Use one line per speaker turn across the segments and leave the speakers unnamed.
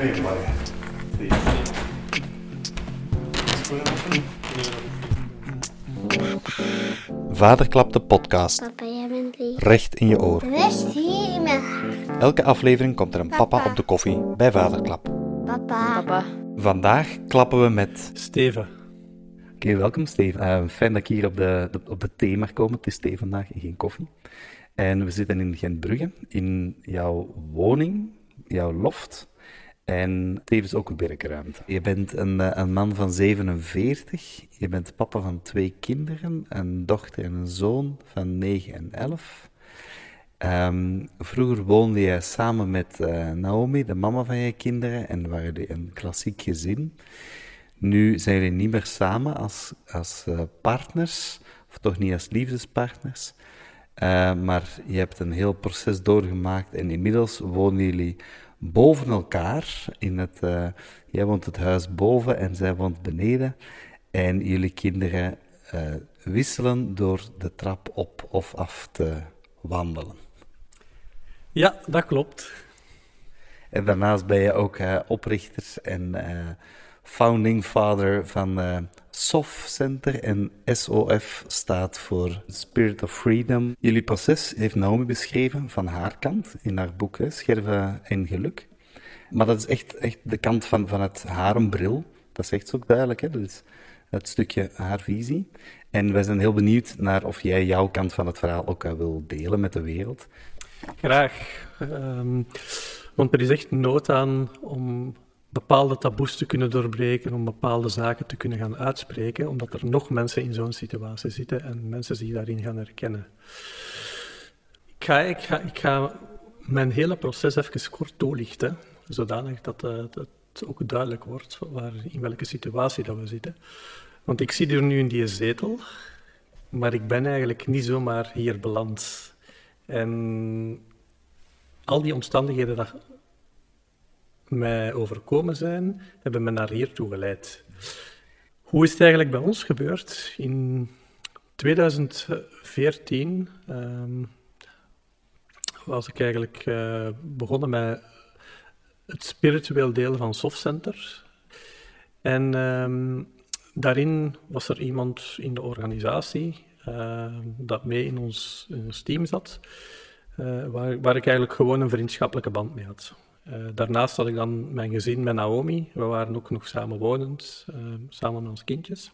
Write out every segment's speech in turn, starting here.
Nee, maar Vaderklap de podcast.
Papa, jij bent lief.
Recht in je oor.
Rust hier in mijn hart.
Elke aflevering komt er een papa op de koffie bij Vaderklap.
Papa.
Papa.
Vandaag klappen we met...
Steven.
Oké, welkom Steven. Eh, fijn dat ik hier op de, de- op de thee mag komen. Het is thee vandaag en geen koffie. En we zitten in Gentbrugge, in jouw woning, jouw loft. En tevens ook uw werkruimte. Je bent een, eh, een man van 47. Je bent papa van twee kinderen, een dochter en een zoon van 9 en 11. Ehm, vroeger woonde jij samen met eh, Naomi, de mama van je kinderen, en waren jullie een klassiek gezin. Nu zijn jullie niet meer samen als, als eh, partners, of toch niet als liefdespartners. Maar je hebt een heel proces doorgemaakt en inmiddels wonen jullie boven elkaar. In het, eh, jij woont het huis boven en zij woont beneden. En jullie kinderen eh, wisselen door de trap op of af te wandelen.
Ja, dat klopt.
En daarnaast ben je ook eh, oprichter en eh, founding father van eh SOF Center. En SOF staat voor Spirit of Freedom. Jullie proces heeft Naomi beschreven van haar kant in haar boek Scherven en Geluk. Maar dat is echt, echt de kant van, van het harenbril. Dat zegt ze ook duidelijk. Hè? Dat is het stukje haar visie. En wij zijn heel benieuwd naar of jij jouw kant van het verhaal ook eh, wil delen met de wereld.
Graag. Ehm, want er is echt nood aan om bepaalde taboes te kunnen doorbreken, om bepaalde zaken te kunnen gaan uitspreken, omdat er nog mensen in zo'n situatie zitten en mensen zich daarin gaan herkennen. Ik ga, ik ik mijn hele proces even kort toelichten, zodanig dat, eh, dat het ook duidelijk wordt waar, in welke situatie dat we zitten. Want ik zit hier nu in die zetel, maar ik ben eigenlijk niet zomaar hier beland. En al die omstandigheden dat mij overkomen zijn, hebben me naar hier toe geleid. Hoe is het eigenlijk bij ons gebeurd? In 2014 ehm, was ik eigenlijk eh, begonnen met het spiritueel deel van Softcenter. En ehm, daarin was er iemand in de organisatie eh, dat mee in ons, in ons team zat, eh, waar, waar ik eigenlijk gewoon een vriendschappelijke band mee had. Eh, daarnaast had ik dan mijn gezin met Naomi. We waren ook nog samenwonend, eh, samen met onze kindjes.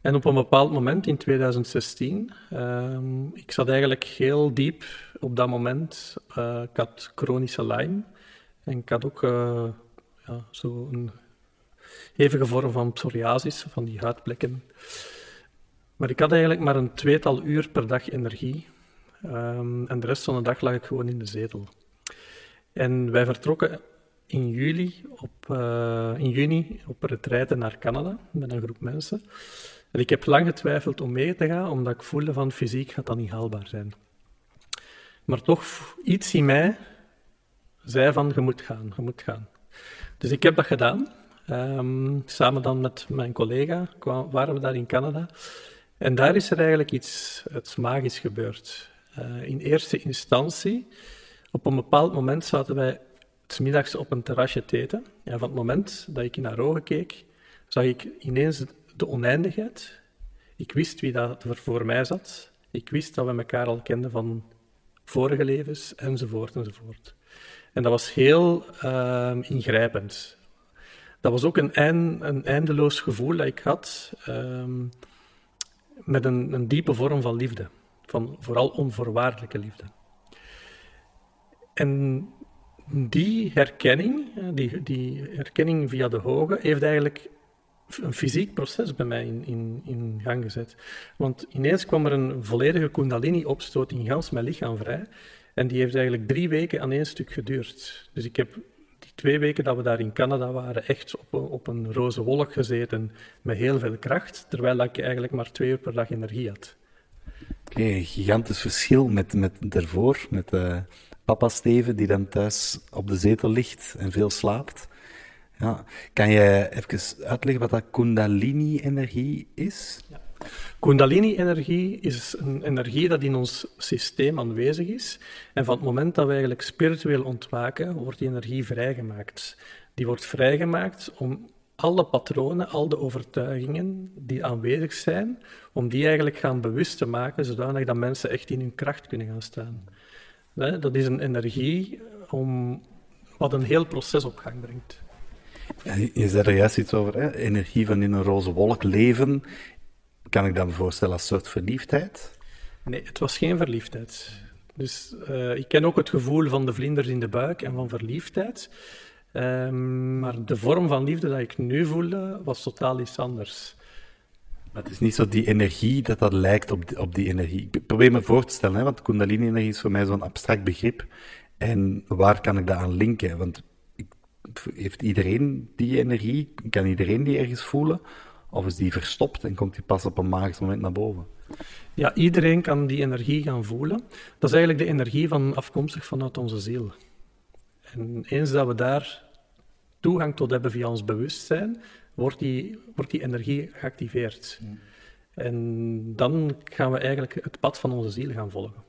En op een bepaald moment in 2016, ehm, ik zat eigenlijk heel diep op dat moment. eh, ik had chronische Lyme en ik had ook eh, ja, zo'n hevige vorm van psoriasis, van die huidplekken. Maar ik had eigenlijk maar een tweetal uur per dag energie. Ehm, en de rest van de dag lag ik gewoon in de zetel. En wij vertrokken in, juli op, eh, in juni op naar Canada met een groep mensen. En ik heb lang getwijfeld om mee te gaan, omdat ik voelde van fysiek gaat dat niet haalbaar zijn. Maar toch, iets in mij zei van, je moet gaan, je moet gaan. Dus ik heb dat gedaan. Ehm, samen dan met mijn collega waren we daar in Canada. En daar is er eigenlijk iets, iets magisch gebeurd. Eh, in eerste instantie, op een bepaald moment zaten wij s middags op een terrasje te eten. En van het moment dat ik in haar ogen keek, zag ik ineens de oneindigheid. Ik wist wie dat er voor mij zat. Ik wist dat we elkaar al kenden van vorige levens, enzovoort, enzovoort. En dat was heel ehm, ingrijpend. Dat was ook een, een eindeloos gevoel dat ik had, ehm, met een, een diepe vorm van liefde. Van vooral onvoorwaardelijke liefde. En die herkenning, die, die herkenning via de hoge, heeft eigenlijk een fysiek proces bij mij in, in, in gang gezet. Want ineens kwam er een volledige kundalini-opstoot in gans mijn lichaam vrij. En die heeft eigenlijk drie weken aan één stuk geduurd. Dus ik heb die twee weken dat we daar in Canada waren, echt op een, op een roze wolk gezeten met heel veel kracht, terwijl ik eigenlijk maar twee uur per dag energie had.
Oké, gigantisch verschil met, met daarvoor, met eh, papa Steven, die dan thuis op de zetel ligt en veel slaapt. Ja. Kan je even uitleggen wat dat Kundalini-energie is?
Kundalini-energie is een energie dat in ons systeem aanwezig is. En van het moment dat we eigenlijk spiritueel ontwaken, wordt die energie vrijgemaakt. Die wordt vrijgemaakt om alle patronen, al de overtuigingen die aanwezig zijn, om die eigenlijk gaan bewust te maken, zodanig dat mensen echt in hun kracht kunnen gaan staan. Dat is een energie om, wat een heel proces op gang brengt.
Je zei er juist iets over, hè? energie van in een roze wolk leven. Kan ik dat me voorstellen als een soort verliefdheid?
Nee, het was geen verliefdheid. Dus uh, ik ken ook het gevoel van de vlinders in de buik en van verliefdheid. Um, maar de vorm van liefde dat ik nu voelde, was totaal iets anders.
Maar het is niet zo die energie dat dat lijkt op die, op die energie. Ik probeer me voor te stellen, hè, want Kundalini-energie is voor mij zo'n abstract begrip. En waar kan ik dat aan linken? Want heeft iedereen die energie? Kan iedereen die ergens voelen? Of is die verstopt en komt die pas op een magisch moment naar boven?
Ja, iedereen kan die energie gaan voelen. Dat is eigenlijk de energie van, afkomstig vanuit onze ziel. En eens dat we daar toegang tot hebben via ons bewustzijn, wordt die, wordt die energie geactiveerd. En dan gaan we eigenlijk het pad van onze ziel gaan volgen.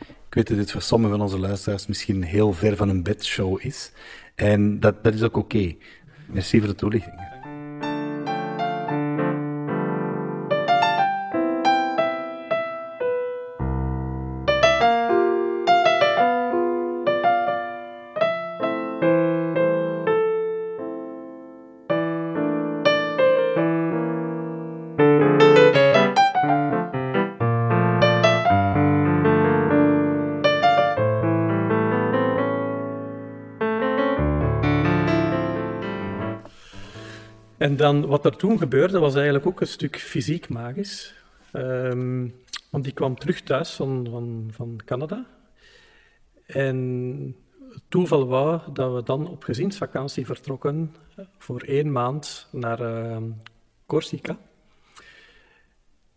Ik weet dat dit voor sommige van onze luisteraars misschien heel ver van een bedshow is. En dat, dat is ook oké. Merci voor de toelichting.
Dan, wat er toen gebeurde, was eigenlijk ook een stuk fysiek magisch. Um, want die kwam terug thuis van, van, van Canada. En het toeval wou dat we dan op gezinsvakantie vertrokken voor één maand naar uh, Corsica.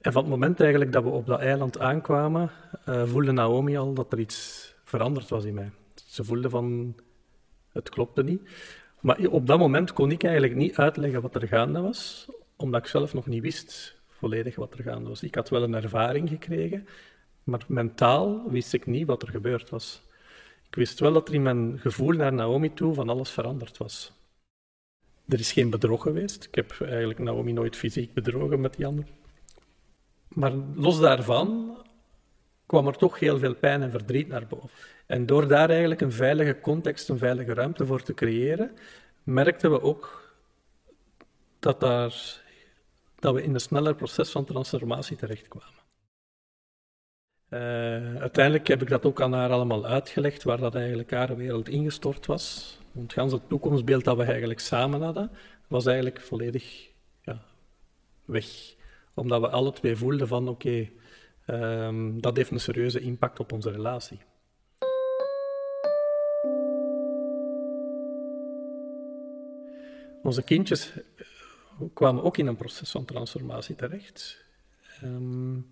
En van het moment eigenlijk dat we op dat eiland aankwamen, uh, voelde Naomi al dat er iets veranderd was in mij. Ze voelde van, het klopte niet. Maar op dat moment kon ik eigenlijk niet uitleggen wat er gaande was, omdat ik zelf nog niet wist volledig wat er gaande was. Ik had wel een ervaring gekregen, maar mentaal wist ik niet wat er gebeurd was. Ik wist wel dat er in mijn gevoel naar Naomi toe van alles veranderd was. Er is geen bedrog geweest. Ik heb eigenlijk Naomi nooit fysiek bedrogen met die anderen. Maar los daarvan kwam er toch heel veel pijn en verdriet naar boven. En door daar eigenlijk een veilige context, een veilige ruimte voor te creëren, merkten we ook dat, daar, dat we in een sneller proces van transformatie terechtkwamen. Uh, uiteindelijk heb ik dat ook aan haar allemaal uitgelegd, waar dat eigenlijk haar wereld ingestort was. Want het het toekomstbeeld dat we eigenlijk samen hadden, was eigenlijk volledig ja, weg. Omdat we alle twee voelden van, oké, um, dat heeft een serieuze impact op onze relatie. Onze kindjes eh, kwamen ook in een proces van transformatie terecht. Um,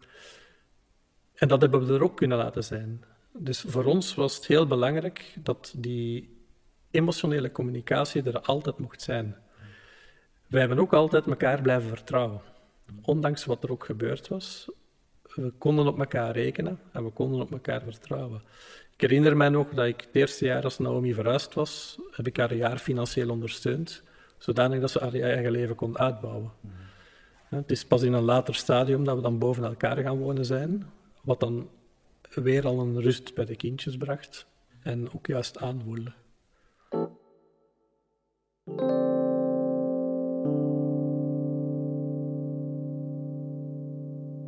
en dat hebben we er ook kunnen laten zijn. Dus voor ons was het heel belangrijk dat die emotionele communicatie er altijd mocht zijn. Wij hebben ook altijd elkaar blijven vertrouwen. Ondanks wat er ook gebeurd was, we konden op elkaar rekenen en we konden op elkaar vertrouwen. Ik herinner mij nog dat ik het eerste jaar als Naomi verhuisd was, heb ik haar een jaar financieel ondersteund, zodanig dat ze haar eigen leven kon uitbouwen. Het is pas in een later stadium dat we dan boven elkaar gaan wonen zijn, wat dan weer al een rust bij de kindjes bracht en ook juist aanvoelde.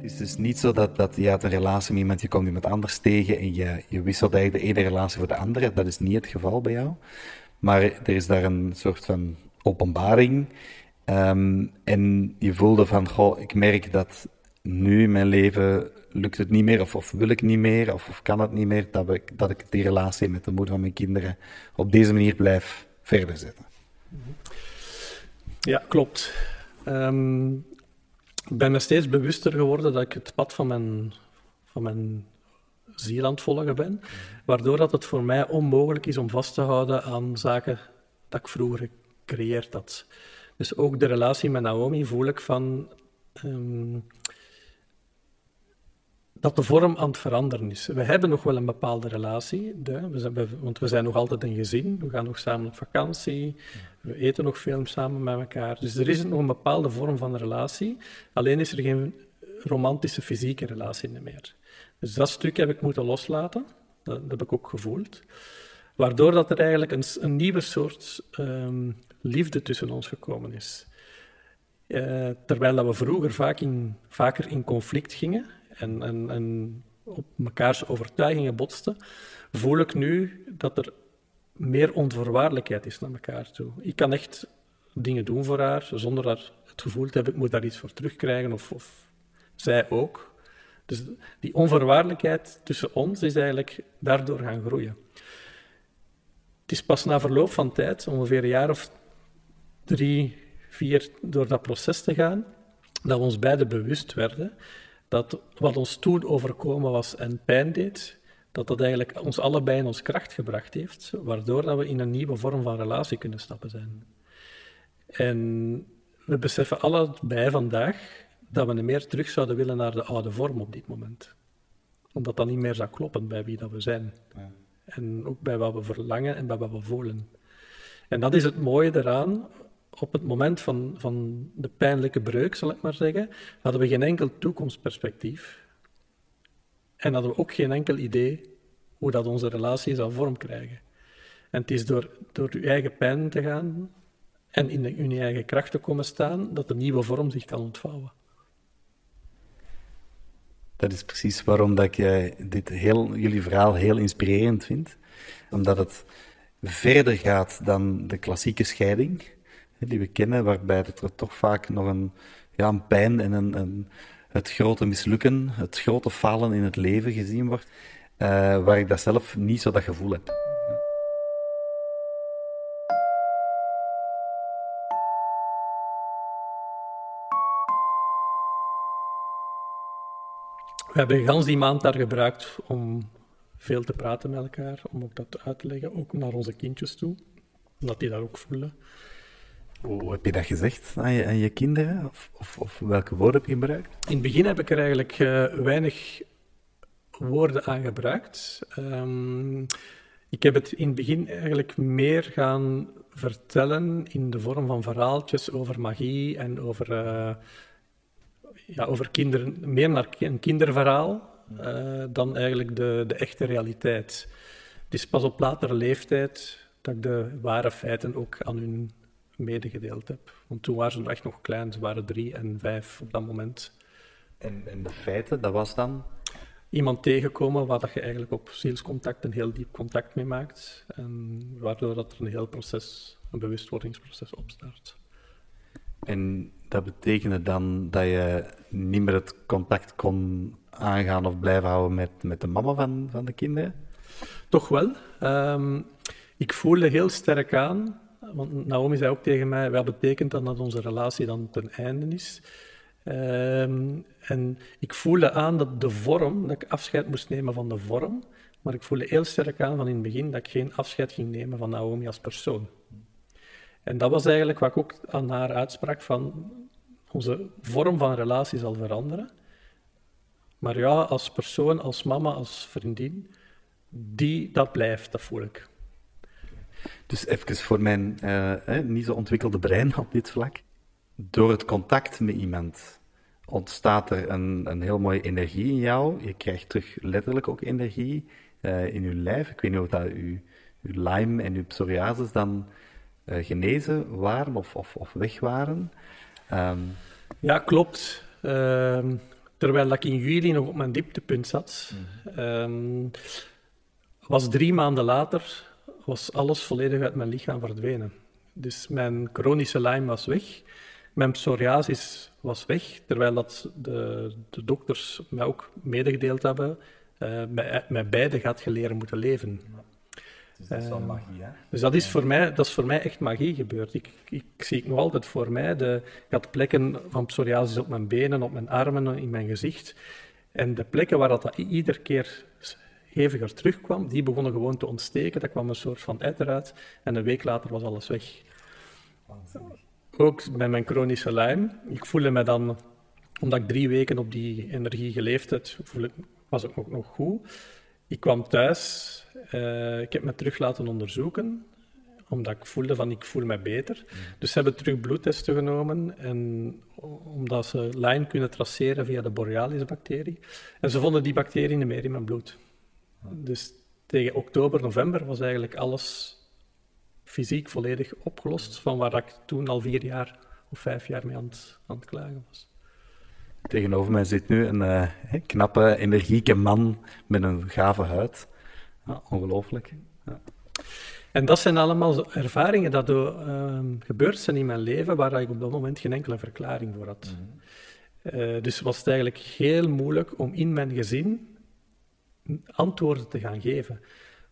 Is dus niet zo dat, dat je had een relatie met iemand, je komt iemand anders tegen en je, je wisselt eigenlijk de ene relatie voor de andere. Dat is niet het geval bij jou. Maar er is daar een soort van openbaring. Ehm, en je voelde van, goh, ik merk dat nu in mijn leven lukt het niet meer, of, wil ik niet meer, of, of kan het niet meer, dat ik, dat ik die relatie met de moeder van mijn kinderen op deze manier blijf verder zetten.
Ja, klopt. Um, ik ben me steeds bewuster geworden dat ik het pad van mijn, van mijn ziel aan volgen ben, waardoor dat het voor mij onmogelijk is om vast te houden aan zaken dat ik vroeger gecreëerd had. Dus ook de relatie met Naomi voel ik van, ehm, dat de vorm aan het veranderen is. We hebben nog wel een bepaalde relatie, we zijn, want we zijn nog altijd een gezin, we gaan nog samen op vakantie, we eten nog veel samen met elkaar. Dus er is nog een bepaalde vorm van relatie, alleen is er geen romantische fysieke relatie meer. Dus dat stuk heb ik moeten loslaten, dat, heb ik ook gevoeld. Waardoor dat er eigenlijk een, een nieuwe soort um, liefde tussen ons gekomen is. Uh, terwijl dat we vroeger vaak in, vaker in conflict gingen en, en, en op mekaars overtuigingen botsten, voel ik nu dat er meer onvoorwaardelijkheid is naar elkaar toe. Ik kan echt dingen doen voor haar, zonder haar het gevoel te hebben, ik moet daar iets voor terugkrijgen, of, of zij ook. Dus die onvoorwaardelijkheid tussen ons is eigenlijk daardoor gaan groeien. Het is pas na verloop van tijd, ongeveer een jaar of drie, vier, door dat proces te gaan, dat we ons beiden bewust werden dat wat ons toen overkomen was en pijn deed, dat dat eigenlijk ons allebei in ons kracht gebracht heeft, waardoor dat we in een nieuwe vorm van relatie kunnen stappen zijn. En we beseffen allebei vandaag dat we meer terug zouden willen naar de oude vorm op dit moment. Omdat dat niet meer zou kloppen bij wie dat we zijn. Ja. En ook bij wat we verlangen en bij wat we voelen. En dat is het mooie eraan. Op het moment van, van de pijnlijke breuk, zal ik maar zeggen, hadden we geen enkel toekomstperspectief. En hadden we ook geen enkel idee hoe dat onze relatie zou vorm krijgen. En het is door, door je eigen pijn te gaan en in, de, eigen kracht te komen staan, dat de nieuwe vorm zich kan ontvouwen.
Dat is precies waarom dat ik dit heel, jullie verhaal heel inspirerend vind. Omdat het verder gaat dan de klassieke scheiding die we kennen, waarbij er toch vaak nog een, ja, een pijn en een, een, het grote mislukken, het grote falen in het leven gezien wordt, uh, waar ik dat zelf niet zo dat gevoel heb.
We hebben gans die maand daar gebruikt om veel te praten met elkaar, om ook dat uit te leggen, ook naar onze kindjes toe, omdat die dat ook voelen.
Hoe heb je dat gezegd aan je, kinderen? Of, welke woorden heb je gebruikt?
In het begin heb ik er eigenlijk uh, weinig woorden aan gebruikt. Um, ik heb het in het begin eigenlijk meer gaan vertellen in de vorm van verhaaltjes over magie en over uh, ja, over kinderen, meer naar een kinderverhaal uh, dan eigenlijk de, de echte realiteit. Het is pas op latere leeftijd dat ik de ware feiten ook aan hun medegedeeld heb. Want toen waren ze echt nog klein, ze waren drie en vijf op dat moment.
En, en de feiten, dat was dan?
Iemand tegenkomen waar dat je eigenlijk op zielscontact een heel diep contact mee maakt. En waardoor dat er een heel proces, een bewustwordingsproces opstart.
En dat betekende dan dat je niet meer het contact kon aangaan of blijven houden met, met de mama van, van de kinderen?
Toch wel. Um, ik voelde heel sterk aan, want Naomi zei ook tegen mij, wat betekent dan dat onze relatie dan ten einde is? Um, en ik voelde aan dat de vorm, dat ik afscheid moest nemen van de vorm, maar ik voelde heel sterk aan van in het begin dat ik geen afscheid ging nemen van Naomi als persoon. En dat was eigenlijk wat ik ook aan haar uitsprak van onze vorm van relatie zal veranderen. Maar ja, als persoon, als mama, als vriendin, die, dat blijft, dat voel ik.
Dus even voor mijn uh, niet zo ontwikkelde brein op dit vlak. Door het contact met iemand ontstaat er een, een heel mooie energie in jou. Je krijgt terug letterlijk ook energie uh, in je lijf. Ik weet niet of dat je, je Lyme en je psoriasis dan uh, genezen waren of, of, of weg waren.
Um, ja, klopt. Uh, terwijl ik in juli nog op mijn dieptepunt zat, mm. um, was drie maanden later was alles volledig uit mijn lichaam verdwenen. Dus mijn chronische Lyme was weg, mijn psoriasis was weg, terwijl dat de, de dokters mij ook medegedeeld hebben, uh, met, met beide gaat geleren moeten leven.
Dus dat is wel magie, hè?
Dus dat is, voor mij, dat is voor mij echt magie gebeurd. Ik, ik zie het nog altijd voor mij. De, ik had plekken van psoriasis op mijn benen, op mijn armen, in mijn gezicht. En de plekken waar dat iedere keer heviger terugkwam, die begonnen gewoon te ontsteken. Dat kwam een soort van uit eruit. En een week later was alles weg. Ook bij mijn chronische lijm. Ik voelde me dan omdat ik drie weken op die energie geleefd had, was ik ook nog goed. Ik kwam thuis, uh, ik heb me terug laten onderzoeken, omdat ik voelde van ik voel me beter. Dus ze hebben terug bloedtesten genomen en omdat ze Lyme kunnen traceren via de Borealis-bacterie. En ze vonden die bacterie niet meer in mijn bloed. Dus tegen oktober, november was eigenlijk alles fysiek volledig opgelost van waar ik toen al vier jaar of vijf jaar mee aan het, aan het klagen was.
Tegenover mij zit nu een uh, knappe, energieke man met een gave huid. Ja, ongelooflijk. Ja.
En dat zijn allemaal ervaringen dat er uh, gebeurd zijn in mijn leven waar ik op dat moment geen enkele verklaring voor had. Mm. Uh, dus was het eigenlijk heel moeilijk om in mijn gezin antwoorden te gaan geven.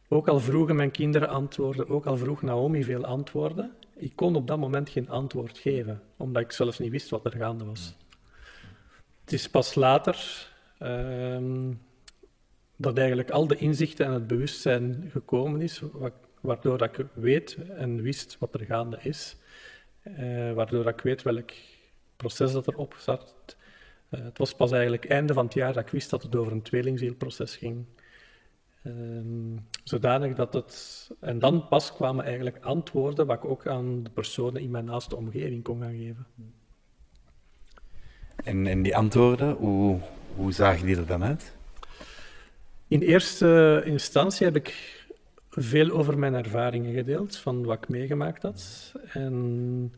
Ook al vroegen mijn kinderen antwoorden, ook al vroeg Naomi veel antwoorden, ik kon op dat moment geen antwoord geven, omdat ik zelfs niet wist wat er gaande was. Het is pas later uh, dat eigenlijk al de inzichten en het bewustzijn gekomen is, waardoor ik weet en wist wat er gaande is, uh, waardoor ik weet welk proces dat erop zat. Uh, het was pas eigenlijk einde van het jaar dat ik wist dat het over een tweelingzielproces ging. Um, zodanig dat het... En dan pas kwamen eigenlijk antwoorden wat ik ook aan de personen in mijn naaste omgeving kon gaan geven.
En, en die antwoorden, hoe, hoe zagen die er dan uit?
In eerste instantie heb ik veel over mijn ervaringen gedeeld, van wat ik meegemaakt had. En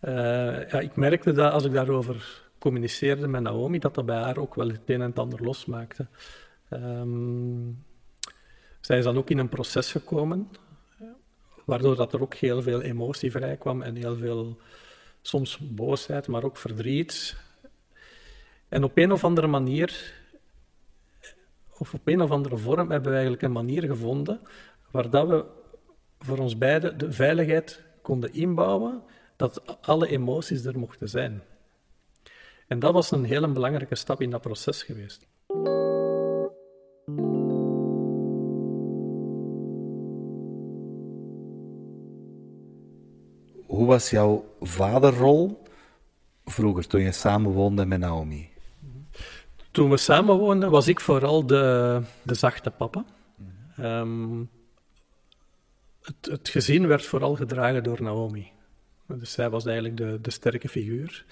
uh, ja, ik merkte dat als ik daarover communiceerde met Naomi, dat dat bij haar ook wel het een en het ander losmaakte. Um, zij is dan ook in een proces gekomen, waardoor dat er ook heel veel emotie vrij kwam en heel veel, soms boosheid, maar ook verdriet. En op een of andere manier, of op een of andere vorm, hebben we eigenlijk een manier gevonden waar dat we voor ons beiden de veiligheid konden inbouwen, dat alle emoties er mochten zijn. En dat was een hele belangrijke stap in dat proces geweest.
Hoe was jouw vaderrol vroeger, toen je samenwoonde met Naomi?
Toen we samenwoonden, was ik vooral de, de zachte papa. Um, het, het, gezin werd vooral gedragen door Naomi. Dus zij was eigenlijk de, de sterke figuur.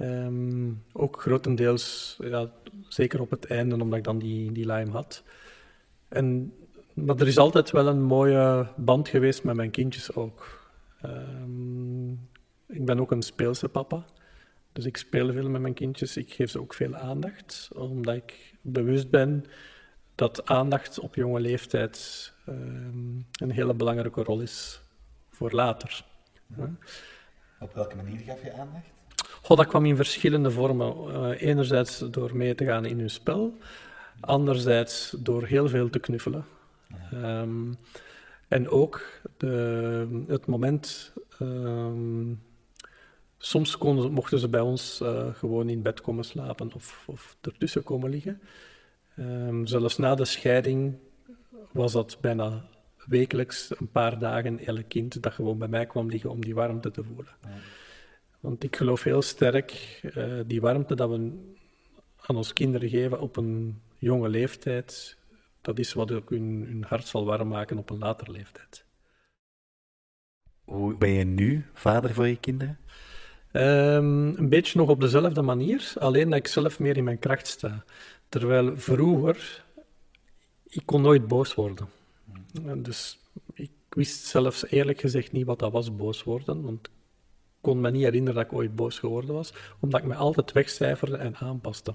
Um, ook grotendeels, ja, zeker op het einde, omdat ik dan die, die Lyme had. En, maar er is altijd wel een mooie band geweest met mijn kindjes ook. Um, ik ben ook een speelse papa. Dus ik speel veel met mijn kindjes. Ik geef ze ook veel aandacht, omdat ik bewust ben dat aandacht op jonge leeftijd um, een hele belangrijke rol is voor later. Ja.
Op welke manier gaf je aandacht?
Goh, dat kwam in verschillende vormen. Uh, enerzijds door mee te gaan in hun spel, anderzijds door heel veel te knuffelen. Um, en ook de, het moment. Um, soms mochten ze bij ons uh, gewoon in bed komen slapen of, of ertussen komen liggen. Um, zelfs na de scheiding was dat bijna wekelijks een paar dagen elk kind dat gewoon bij mij kwam liggen om die warmte te voelen. Want ik geloof heel sterk, uh, die warmte dat we aan onze kinderen geven op een jonge leeftijd, dat is wat ook hun, hun hart zal warm maken op een later leeftijd.
Hoe ben je nu vader voor je kinderen?
Um, een beetje nog op dezelfde manier, alleen dat ik zelf meer in mijn kracht sta. Terwijl vroeger, ik kon nooit boos worden. Hmm. Dus ik wist zelfs eerlijk gezegd niet wat dat was, boos worden. Want kon me niet herinneren dat ik ooit boos geworden was, omdat ik me altijd wegcijferde en aanpaste.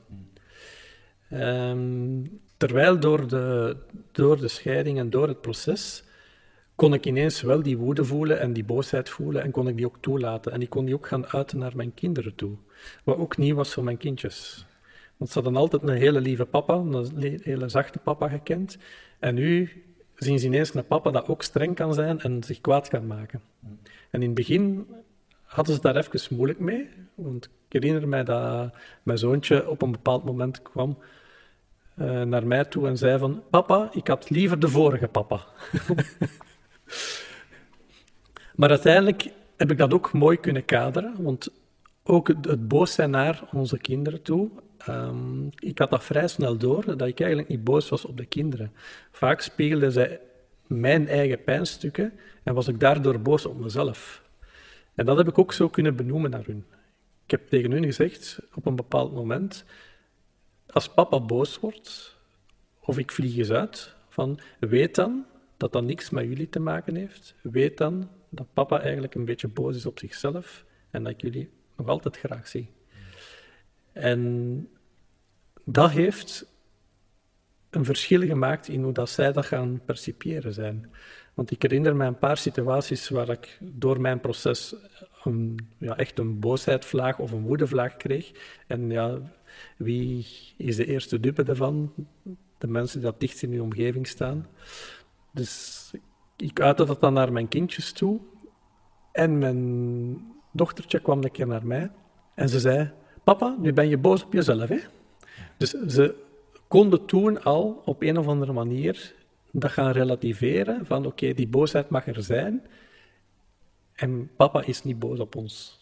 Um, terwijl door de, door de scheiding en door het proces kon ik ineens wel die woede voelen en die boosheid voelen en kon ik die ook toelaten. En ik kon die ook gaan uiten naar mijn kinderen toe. Wat ook nieuw was voor mijn kindjes. Want ze hadden altijd een hele lieve papa, een hele zachte papa gekend. En nu zien ze ineens een papa dat ook streng kan zijn en zich kwaad kan maken. En in het begin hadden ze daar even moeilijk mee. Want ik herinner mij dat mijn zoontje op een bepaald moment kwam uh, naar mij toe en zei van... Papa, ik had liever de vorige papa. maar uiteindelijk heb ik dat ook mooi kunnen kaderen. Want ook het, het boos zijn naar onze kinderen toe. Ehm, ik had dat vrij snel door, dat ik eigenlijk niet boos was op de kinderen. Vaak spiegelden zij mijn eigen pijnstukken en was ik daardoor boos op mezelf. En dat heb ik ook zo kunnen benoemen naar hun. Ik heb tegen hun gezegd, op een bepaald moment, als papa boos wordt, of ik vlieg eens uit, van weet dan dat dat niks met jullie te maken heeft. Weet dan dat papa eigenlijk een beetje boos is op zichzelf en dat ik jullie nog altijd graag zie. En dat heeft een verschil gemaakt in hoe dat zij dat gaan percipiëren zijn. Want ik herinner me een paar situaties waar ik door mijn proces een, ja, echt een boosheidvlaag of een woedevlaag kreeg. En ja, wie is de eerste dupe daarvan? De mensen die dat dichtst in je omgeving staan. Dus ik uitte dat dan naar mijn kindjes toe. En mijn dochtertje kwam een keer naar mij en ze zei: Papa, nu ben je boos op jezelf. Hè? Dus ze konden toen al op een of andere manier dat gaan relativeren: van oké, die boosheid mag er zijn. En papa is niet boos op ons.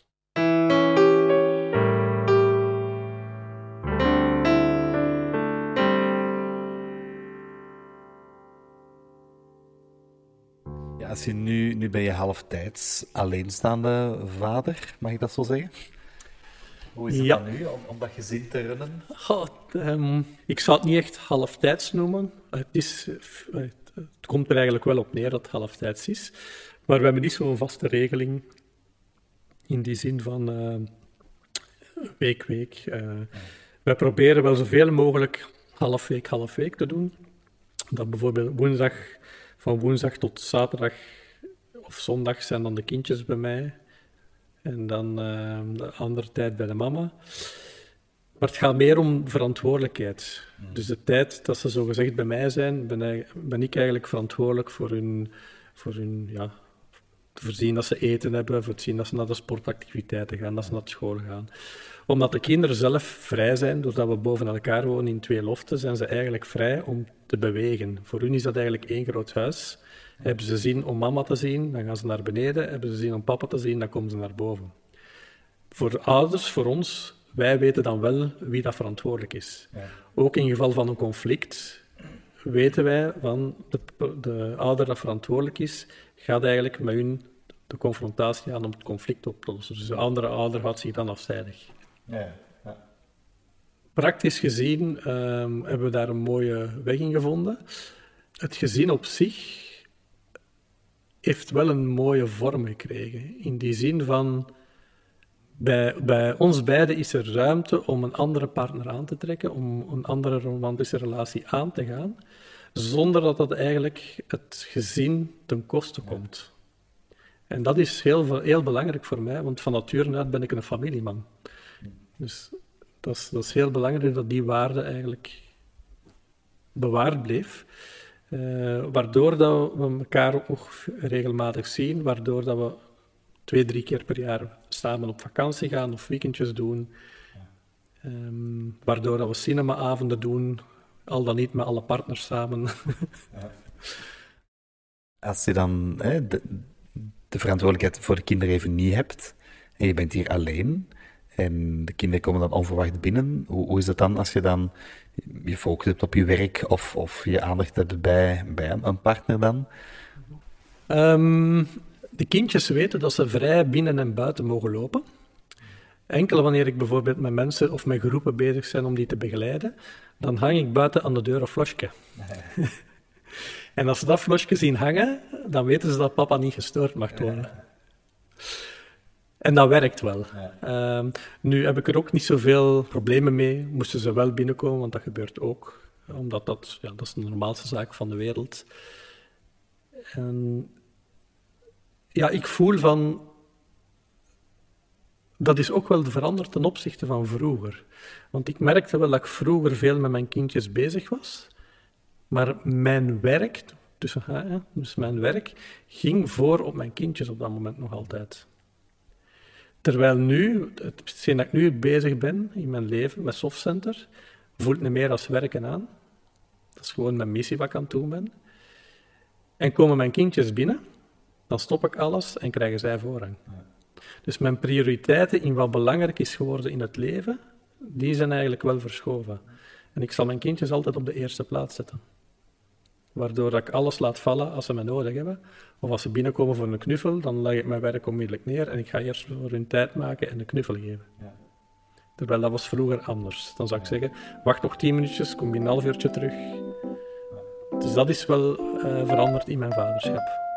als je nu, nu ben je halftijds alleenstaande vader, mag ik dat zo zeggen? Hoe is het ja. dan nu om, om, dat gezin te runnen?
Ehm, ik zou het niet echt halftijds noemen. Het, is, het komt er eigenlijk wel op neer dat het halftijds is. Maar we hebben niet zo'n vaste regeling in die zin van uh, week, week. Uh, wij proberen wel zoveel mogelijk half week, half week te doen. Dat bijvoorbeeld woensdag van woensdag tot zaterdag of zondag zijn dan de kindjes bij mij. En dan uh, de andere tijd bij de mama. Maar het gaat meer om verantwoordelijkheid. Mm. Dus de tijd dat ze zogezegd bij mij zijn, ben, ben ik eigenlijk verantwoordelijk voor hun, voor hun ja, te voorzien dat ze eten hebben, voor te zien dat ze naar de sportactiviteiten gaan, dat ze naar school gaan. Omdat de kinderen zelf vrij zijn, doordat we boven elkaar wonen in twee loften, zijn ze eigenlijk vrij om te bewegen. Voor hun is dat eigenlijk één groot huis. Hebben ze zin om mama te zien, dan gaan ze naar beneden. Hebben ze zin om papa te zien, dan komen ze naar boven. Voor ouders, voor ons, wij weten dan wel wie dat verantwoordelijk is. Ook in geval van een conflict weten wij van de, de ouder dat verantwoordelijk is, gaat eigenlijk met hun de confrontatie aan om het conflict op te lossen. Dus de andere ouder houdt zich dan afzijdig. Ja, ja. Praktisch gezien ehm, hebben we daar een mooie weg in gevonden. Het gezin op zich heeft wel een mooie vorm gekregen. In die zin van, bij, bij ons beiden is er ruimte om een andere partner aan te trekken, om een andere romantische relatie aan te gaan, zonder dat dat eigenlijk het gezin ten koste komt. En dat is heel, heel belangrijk voor mij, want van nature uit ben ik een familieman. Dus dat is, dat is heel belangrijk dat die waarde eigenlijk bewaard bleef. Uh, waardoor dat we elkaar ook nog regelmatig zien, waardoor dat we twee, drie keer per jaar samen op vakantie gaan of weekendjes doen. Um, waardoor dat we cinemaavonden doen, al dan niet met alle partners samen. ja.
Als je dan hè, de, de verantwoordelijkheid voor de kinderen even niet hebt en je bent hier alleen en de kinderen komen dan onverwacht binnen, hoe, hoe is het dan als je dan je focus hebt op je werk of, of je aandacht hebt bij, een partner dan?
Um, de kindjes weten dat ze vrij binnen en buiten mogen lopen. Enkel wanneer ik bijvoorbeeld met mensen of met groepen bezig zijn om die te begeleiden, dan hang ik buiten aan de deur een flosje. en als ze dat flosje zien hangen, dan weten ze dat papa niet gestoord mag worden. En dat werkt wel. Ehm, nu heb ik er ook niet zoveel problemen mee. Moesten ze wel binnenkomen, want dat gebeurt ook. Omdat dat, ja, dat is de normaalste zaak van de wereld. En ja, ik voel van... Dat is ook wel veranderd ten opzichte van vroeger. Want ik merkte wel dat ik vroeger veel met mijn kindjes bezig was. Maar mijn werk, tussen, dus mijn werk, ging voor op mijn kindjes op dat moment nog altijd. Terwijl nu, hetgeen dat ik nu bezig ben in mijn leven met Softcenter, voelt niet meer als werken aan. Dat is gewoon mijn missie wat ik aan het doen ben. En komen mijn kindjes binnen, dan stop ik alles en krijgen zij voorrang. Dus mijn prioriteiten in wat belangrijk is geworden in het leven, die zijn eigenlijk wel verschoven. En ik zal mijn kindjes altijd op de eerste plaats zetten. Waardoor ik alles laat vallen als ze mij nodig hebben. Of als ze binnenkomen voor een knuffel, dan leg ik mijn werk onmiddellijk neer en ik ga eerst voor hun tijd maken en een knuffel geven. Ja. Terwijl dat was vroeger anders. Dan zou ik zeggen, wacht nog tien minuutjes, kom je een half uurtje terug. Dus dat is wel uh, veranderd in mijn vaderschap.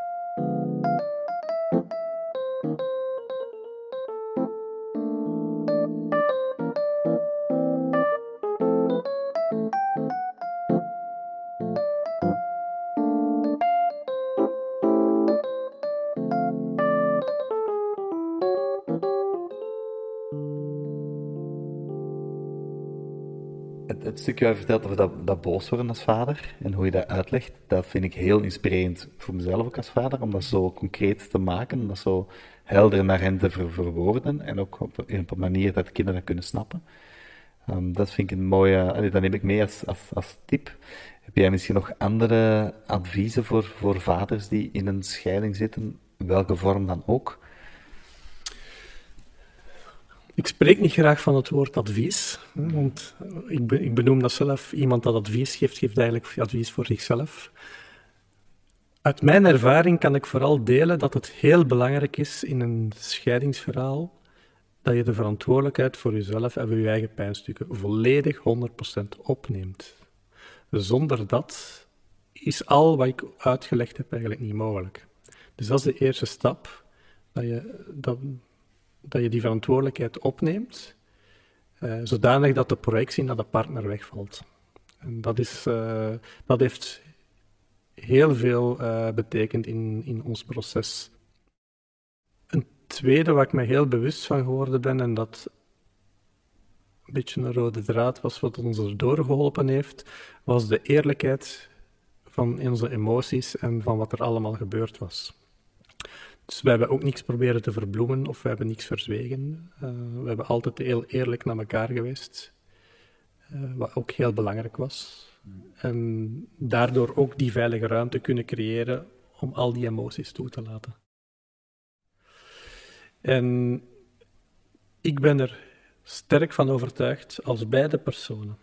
Het stukje waar je vertelt over dat, dat boos worden als vader en hoe je dat uitlegt, dat vind ik heel inspirerend voor mezelf ook als vader, om dat zo concreet te maken, om dat zo helder naar hen te verwoorden en ook op, een manier dat de kinderen dat kunnen snappen. Um, dat vind ik een mooie, dat neem ik mee als, als, als tip. Heb jij misschien nog andere adviezen voor, voor vaders die in een scheiding zitten, welke vorm dan ook?
Ik spreek niet graag van het woord advies, want ik, benoem dat zelf. Iemand dat advies geeft, geeft eigenlijk advies voor zichzelf. Uit mijn ervaring kan ik vooral delen dat het heel belangrijk is in een scheidingsverhaal dat je de verantwoordelijkheid voor jezelf en voor je eigen pijnstukken volledig 100% opneemt. Zonder dat is al wat ik uitgelegd heb eigenlijk niet mogelijk. Dus dat is de eerste stap, dat je, dat, dat je die verantwoordelijkheid opneemt, uh, zodanig dat de projectie naar de partner wegvalt. En dat, is, uh, dat heeft heel veel uh, betekend in, in ons proces. Een tweede waar ik me heel bewust van geworden ben, en dat een beetje een rode draad was wat ons erdoor geholpen heeft, was de eerlijkheid van onze emoties en van wat er allemaal gebeurd was. Dus we hebben ook niks proberen te verbloemen of we hebben niks verzwegen. Uh, we hebben altijd heel eerlijk naar elkaar geweest, uh, wat ook heel belangrijk was. En daardoor ook die veilige ruimte kunnen creëren om al die emoties toe te laten. En ik ben er sterk van overtuigd als beide personen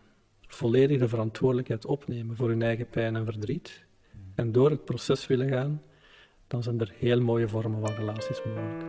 volledig de verantwoordelijkheid opnemen voor hun eigen pijn en verdriet en door het proces willen gaan, dan zijn er heel mooie vormen van relaties mogelijk.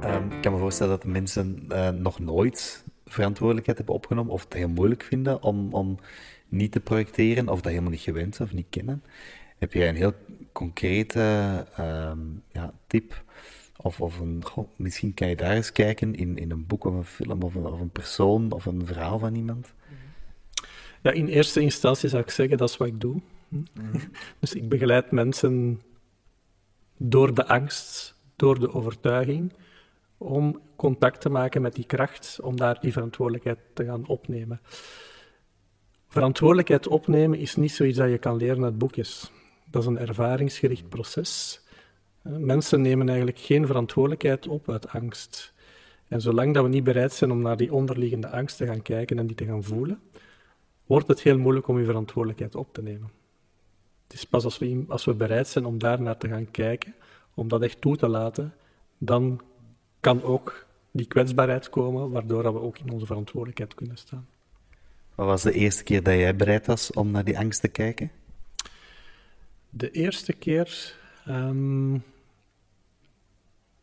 Ehm, kan me voorstellen dat de mensen uh, nog nooit verantwoordelijkheid hebben opgenomen of het heel moeilijk vinden om, om niet te projecteren of dat helemaal niet gewend zijn of niet kennen. Heb jij een heel concrete ehm, ja, tip? Of, of een, misschien kan je daar eens kijken in, in een boek of een film of een, of een persoon of een verhaal van iemand.
Ja, in eerste instantie zou ik zeggen, dat is wat ik doe. Mhm. Dus ik begeleid mensen door de angst, door de overtuiging, om contact te maken met die kracht, om daar die verantwoordelijkheid te gaan opnemen. Verantwoordelijkheid opnemen is niet zoiets dat je kan leren uit boekjes. Dat is een ervaringsgericht proces. Mensen nemen eigenlijk geen verantwoordelijkheid op uit angst. En zolang dat we niet bereid zijn om naar die onderliggende angst te gaan kijken en die te gaan voelen, wordt het heel moeilijk om je verantwoordelijkheid op te nemen. Het is pas als we, als we bereid zijn om daar naar te gaan kijken, om dat echt toe te laten, dan kan ook die kwetsbaarheid komen, waardoor we ook in onze verantwoordelijkheid kunnen staan.
Wat was de eerste keer dat jij bereid was om naar die angst te kijken?
De eerste keer um,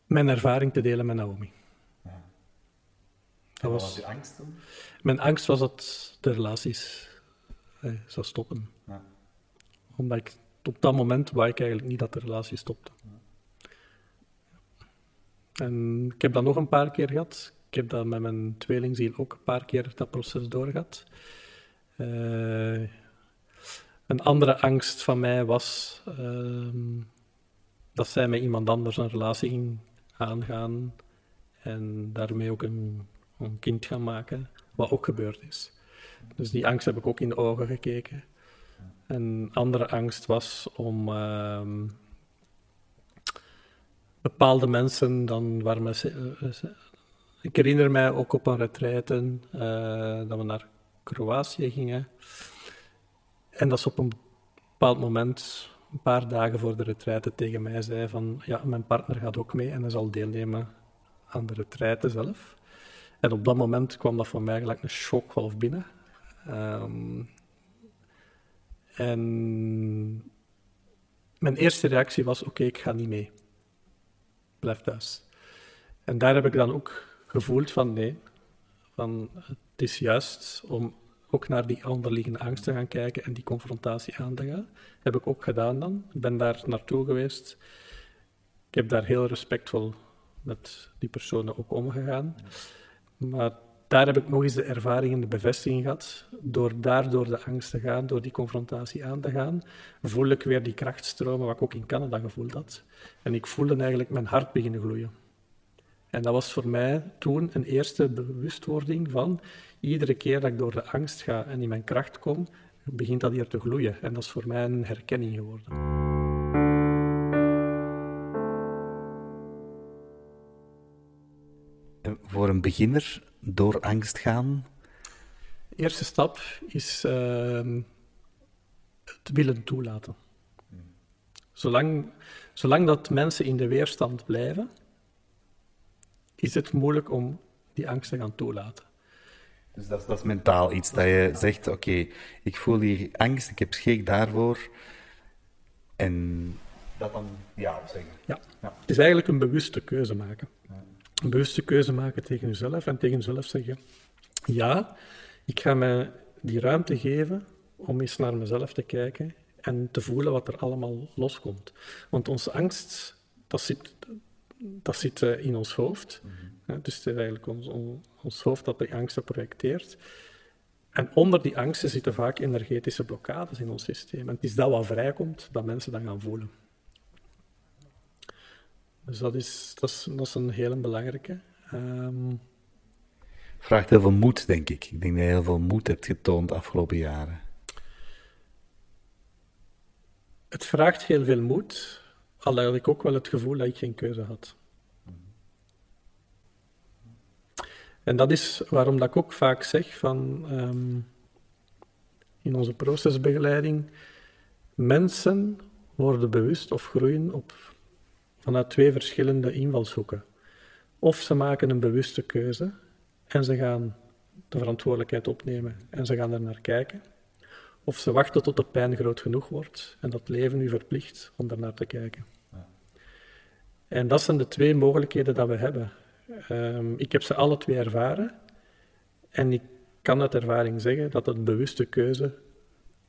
mijn ervaring te delen met Naomi.
Ja. Dat was, was je angst dan?
Mijn angst was dat de relaties eh, zou stoppen. Ja. Omdat ik op dat moment wou ik eigenlijk niet dat de relatie stopte. Ja. En ik heb dat nog een paar keer gehad. Ik heb dat met mijn tweelingziel ook een paar keer dat proces doorgehad. Uh, een andere angst van mij was uh, dat zij met iemand anders een relatie ging aangaan en daarmee ook een, een kind gaan maken, wat ook gebeurd is. Dus die angst heb ik ook in de ogen gekeken. Een andere angst was om ehm, bepaalde mensen dan waar men, ik herinner mij ook op een retraite uh, dat we naar Kroatië gingen. En dat ze op een bepaald moment, een paar dagen voor de retraite, tegen mij zei van ja, mijn partner gaat ook mee en hij zal deelnemen aan de retraite zelf. En op dat moment kwam dat voor mij gelijk een shockgolf binnen. Um, en mijn eerste reactie was: oké, ik ga niet mee. Blijf thuis. En daar heb ik dan ook gevoeld van nee, van het is juist om ook naar die onderliggende angst te gaan kijken en die confrontatie aan te gaan. Heb ik ook gedaan dan. Ik ben daar naartoe geweest. Ik heb daar heel respectvol met die personen ook omgegaan. Maar daar heb ik nog eens de ervaring en de bevestiging gehad. Door daar door de angst te gaan, door die confrontatie aan te gaan, voel ik weer die krachtstromen wat ik ook in Canada gevoeld had. En ik voelde eigenlijk mijn hart beginnen gloeien. En dat was voor mij toen een eerste bewustwording van iedere keer dat ik door de angst ga en in mijn kracht kom, begint dat hier te gloeien. En dat is voor mij een herkenning geworden.
voor een beginner door angst gaan?
De eerste stap is uh, het willen toelaten. Zolang, zolang dat mensen in de weerstand blijven, is het moeilijk om die angst te gaan toelaten.
Dus dat is, dat is mentaal iets, dat je zegt, oké, ik voel hier angst, ik heb schrik daarvoor. En dat dan ja zeggen.
Ja. ja. het is eigenlijk een bewuste keuze maken. Een bewuste keuze maken tegen jezelf en tegen jezelf zeggen, ja, ik ga mij die ruimte geven om eens naar mezelf te kijken en te voelen wat er allemaal loskomt. Want onze angst, dat zit dat zit eh, in ons hoofd. Mhm. dus het is eigenlijk ons, ons hoofd dat die angsten projecteert. En onder die angsten zitten vaak energetische blokkades in ons systeem. En het is dat wat vrijkomt, dat mensen dan gaan voelen. Dus dat is, dat is, dat is een hele belangrijke. Um...
Vraagt heel veel moed, denk ik. Ik denk dat je heel veel moed hebt getoond de afgelopen jaren.
Het vraagt heel veel moed, al had ik ook wel het gevoel dat ik geen keuze had. En dat is waarom dat ik ook vaak zeg van ehm, in onze procesbegeleiding, mensen worden bewust of groeien op, vanuit twee verschillende invalshoeken. Of ze maken een bewuste keuze en ze gaan de verantwoordelijkheid opnemen en ze gaan er naar kijken. Of ze wachten tot de pijn groot genoeg wordt en dat leven u verplicht om daarnaar te kijken. En dat zijn de twee mogelijkheden dat we hebben. Um, ik heb ze alle twee ervaren en ik kan uit ervaring zeggen dat een bewuste keuze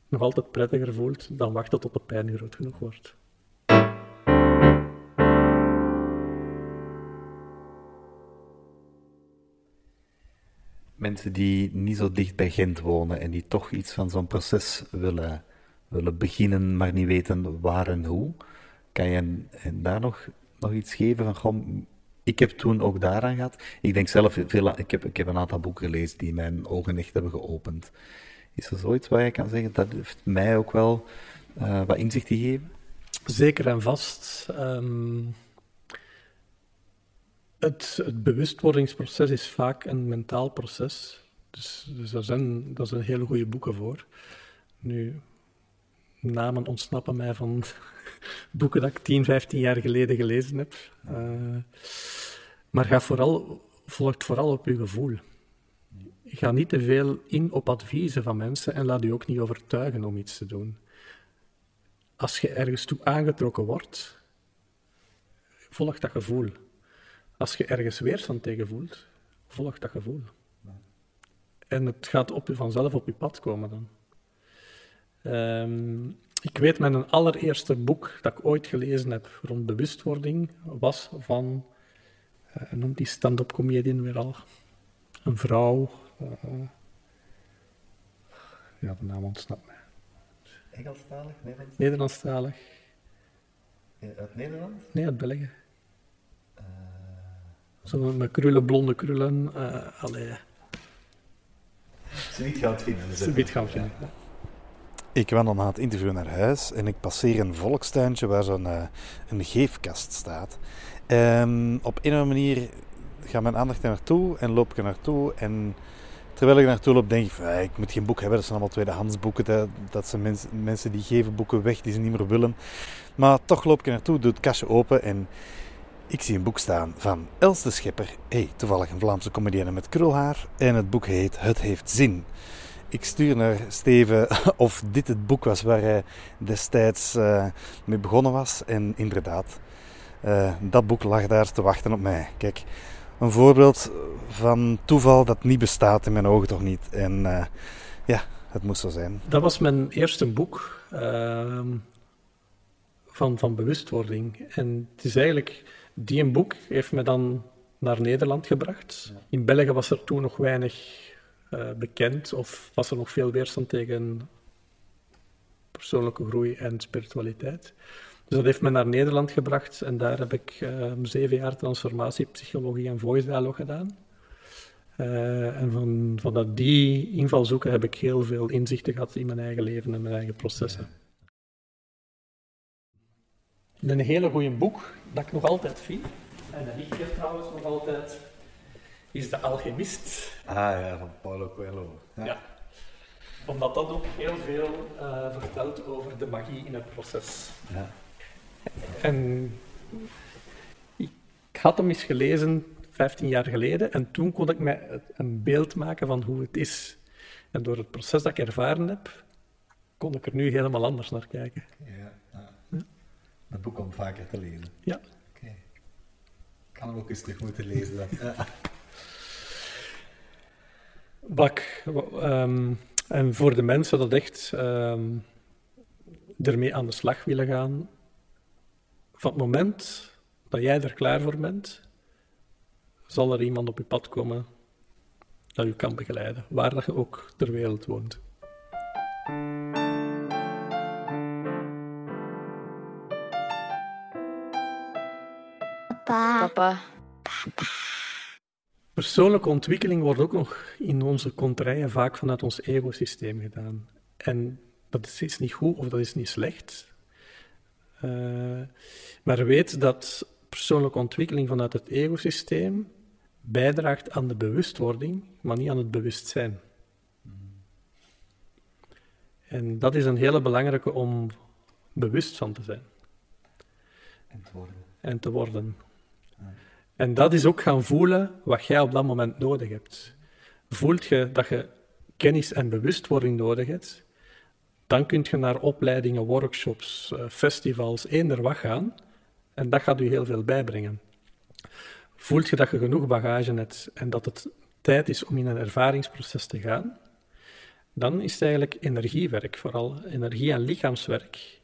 nog altijd prettiger voelt dan wachten tot de pijn groot genoeg wordt.
Mensen die niet zo dicht bij Gent wonen en die toch iets van zo'n proces willen, willen beginnen, maar niet weten waar en hoe, kan je daar nog, nog iets geven van, ik heb toen ook daaraan gehad. Ik denk zelf, veel, ik, heb, ik heb een aantal boeken gelezen die mijn ogen echt hebben geopend. Is er zoiets waar je kan zeggen, dat heeft mij ook wel uh, wat inzicht gegeven?
Zeker en vast. Um, het, het, bewustwordingsproces is vaak een mentaal proces. Dus, dus daar, zijn, daar zijn hele goede boeken voor. Nu, namen ontsnappen mij van boeken dat ik 10, 15 jaar geleden gelezen heb. Uh, maar ga vooral, volgt vooral op je gevoel. Ga niet te veel in op adviezen van mensen en laat je ook niet overtuigen om iets te doen. Als je ergens toe aangetrokken wordt, volg dat gevoel. Als je ergens weerstand tegen voelt, volg dat gevoel. En het gaat op je vanzelf op je pad komen dan. Um, ik weet, mijn allereerste boek dat ik ooit gelezen heb rond bewustwording was van, uh, noemt die stand-up comedian weer al, een vrouw. Uh, ja, de naam ontsnapt mij.
Engelstalig?
Nederlandstalig? Nederlandstalig.
Uit Nederland?
Nee, uit België. Zo met krullen, blonde krullen. Uh, allee.
Ze niet gaan vinden.
Ze niet gaan vinden.
Ik wandel na het interview naar huis en ik passeer een volkstuintje waar zo'n uh, een geefkast staat. Um, op een of andere manier gaat mijn aandacht er naartoe en loop ik er naartoe. En terwijl ik er naartoe loop, denk ik van, ik moet geen boek hebben. Dat zijn allemaal tweedehands boeken. Dat, dat zijn mens, mensen die geven boeken weg die ze niet meer willen. Maar toch loop ik er naartoe, doe het kastje open en ik zie een boek staan van Els de Schepper. hey, toevallig een Vlaamse comedienne met krulhaar. En het boek heet Het heeft zin. Ik stuur naar Steven of dit het boek was waar hij destijds uh, mee begonnen was. En inderdaad, uh, dat boek lag daar te wachten op mij. Kijk, een voorbeeld van toeval dat niet bestaat in mijn ogen toch niet. En uh, ja, het moest zo zijn.
Dat was mijn eerste boek ehm, van, van bewustwording. En het is eigenlijk, die een boek heeft me dan naar Nederland gebracht. In België was er toen nog weinig uh, bekend of was er nog veel weerstand tegen persoonlijke groei en spiritualiteit. Dus dat heeft me naar Nederland gebracht en daar heb ik uh, zeven jaar transformatie, psychologie en voice dialogue gedaan. Uh, en van, vanuit die invalshoeken heb ik heel veel inzichten gehad in mijn eigen leven en mijn eigen processen. Een hele goede boek dat ik nog altijd vind, en dat ligt hier trouwens nog altijd, is De Alchemist.
Ah ja, van Paulo Coelho.
Ja. ja. Omdat dat ook heel veel uh, vertelt over de magie in het proces. Ja. En ik had hem eens gelezen 15 jaar geleden en toen kon ik mij een beeld maken van hoe het is. En door het proces dat ik ervaren heb, kon ik er nu helemaal anders naar kijken. Ja,
ja. Dat boek om vaker te lezen.
Ja.
Oké. Ik kan hem ook eens terug moeten lezen. Dan. Ja.
Bak, um, en voor de mensen dat echt um, ermee aan de slag willen gaan, van het moment dat jij er klaar voor bent, zal er iemand op je pad komen dat je kan begeleiden, waar dat je ook ter wereld woont.
Papa. Papa.
Persoonlijke ontwikkeling wordt ook nog in onze konterijen vaak vanuit ons egosysteem gedaan. En dat is niet goed of dat is niet slecht. Uh, maar weet dat persoonlijke ontwikkeling vanuit het egosysteem bijdraagt aan de bewustwording, maar niet aan het bewustzijn. En dat is een hele belangrijke om bewust van te zijn.
En te worden.
En te worden. En dat is ook gaan voelen wat jij op dat moment nodig hebt. Voelt je dat je kennis en bewustwording nodig hebt, dan kun je naar opleidingen, workshops, eh, festivals, eender wat gaan. En dat gaat u heel veel bijbrengen. Voelt je dat je genoeg bagage hebt en dat het tijd is om in een ervaringsproces te gaan, dan is het eigenlijk energiewerk, vooral energie- en lichaamswerk,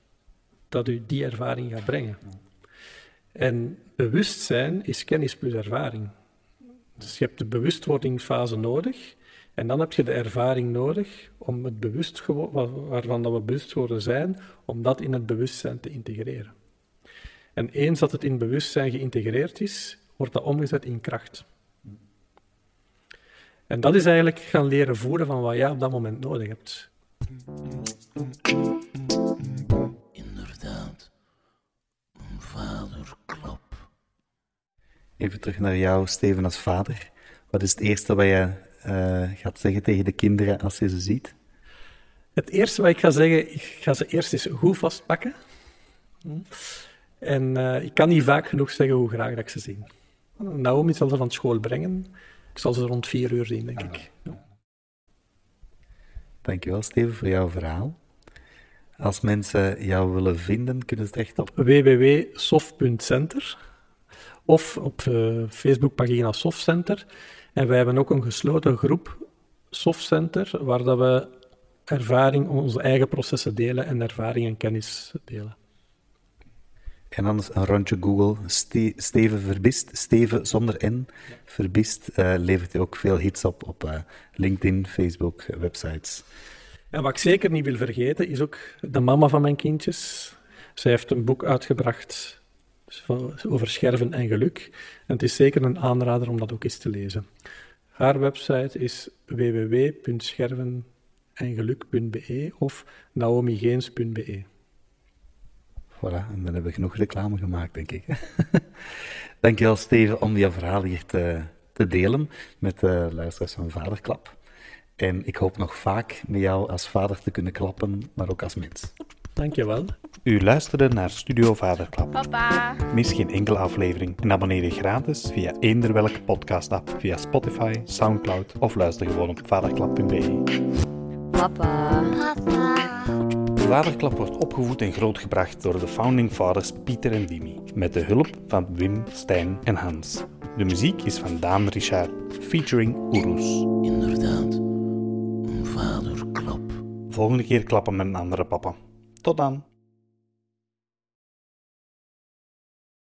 dat u die ervaring gaat brengen. En bewustzijn is kennis plus ervaring. Dus je hebt de bewustwordingsfase nodig en dan heb je de ervaring nodig om het bewust waarvan dat we bewust worden zijn, om dat in het bewustzijn te integreren. En eens dat het in bewustzijn geïntegreerd is, wordt dat omgezet in kracht. En dat is eigenlijk gaan leren voelen van wat jij op dat moment nodig hebt.
Even terug naar jou, Steven, als vader. Wat is het eerste wat je uh, gaat zeggen tegen de kinderen als je ze ziet?
Het eerste wat ik ga zeggen, ik ga ze eerst eens goed vastpakken. En uh, ik kan niet vaak genoeg zeggen hoe graag dat ik ze zie. Naomi zal ze van school brengen. Ik zal ze rond vier uur zien, denk ik. Ja.
Dankjewel, Steven, voor jouw verhaal. Als mensen jou willen vinden, kunnen ze het echt op...
www.soft.center of op uh, Facebookpagina Softcenter. En wij hebben ook een gesloten groep Softcenter, waar dat we ervaring, onze eigen processen delen en ervaring en kennis delen.
En anders een rondje Google, Steven Verbist, Steven zonder N, Verbist, uh, levert ook veel hits op op uh, LinkedIn, Facebook, websites.
En wat ik zeker niet wil vergeten, is ook de mama van mijn kindjes. Zij heeft een boek uitgebracht over scherven en geluk. En het is zeker een aanrader om dat ook eens te lezen. Haar website is www.schervenengeluk.be of naomigeens.be.
Voilà, en dan hebben we genoeg reclame gemaakt, denk ik. Dankjewel, Steven, om je verhaal hier te, te delen met de luisteraars van Vaderklap. En ik hoop nog vaak met jou als vader te kunnen klappen, maar ook als mens.
Dankjewel.
U luisterde naar Studio Vaderklap.
Papa.
Mis geen enkele aflevering en abonneer je gratis via eender welke podcast-app, via Spotify, Soundcloud of luister gewoon op vaderklap.be.
Papa. Papa.
Vaderklap wordt opgevoed en grootgebracht door de founding fathers Pieter en Wimmy, met de hulp van Wim, Stijn en Hans. De muziek is van Daan Richard, featuring Oeroes.
Inderdaad, een vaderklap.
Volgende keer klappen met een andere papa. Tot dan!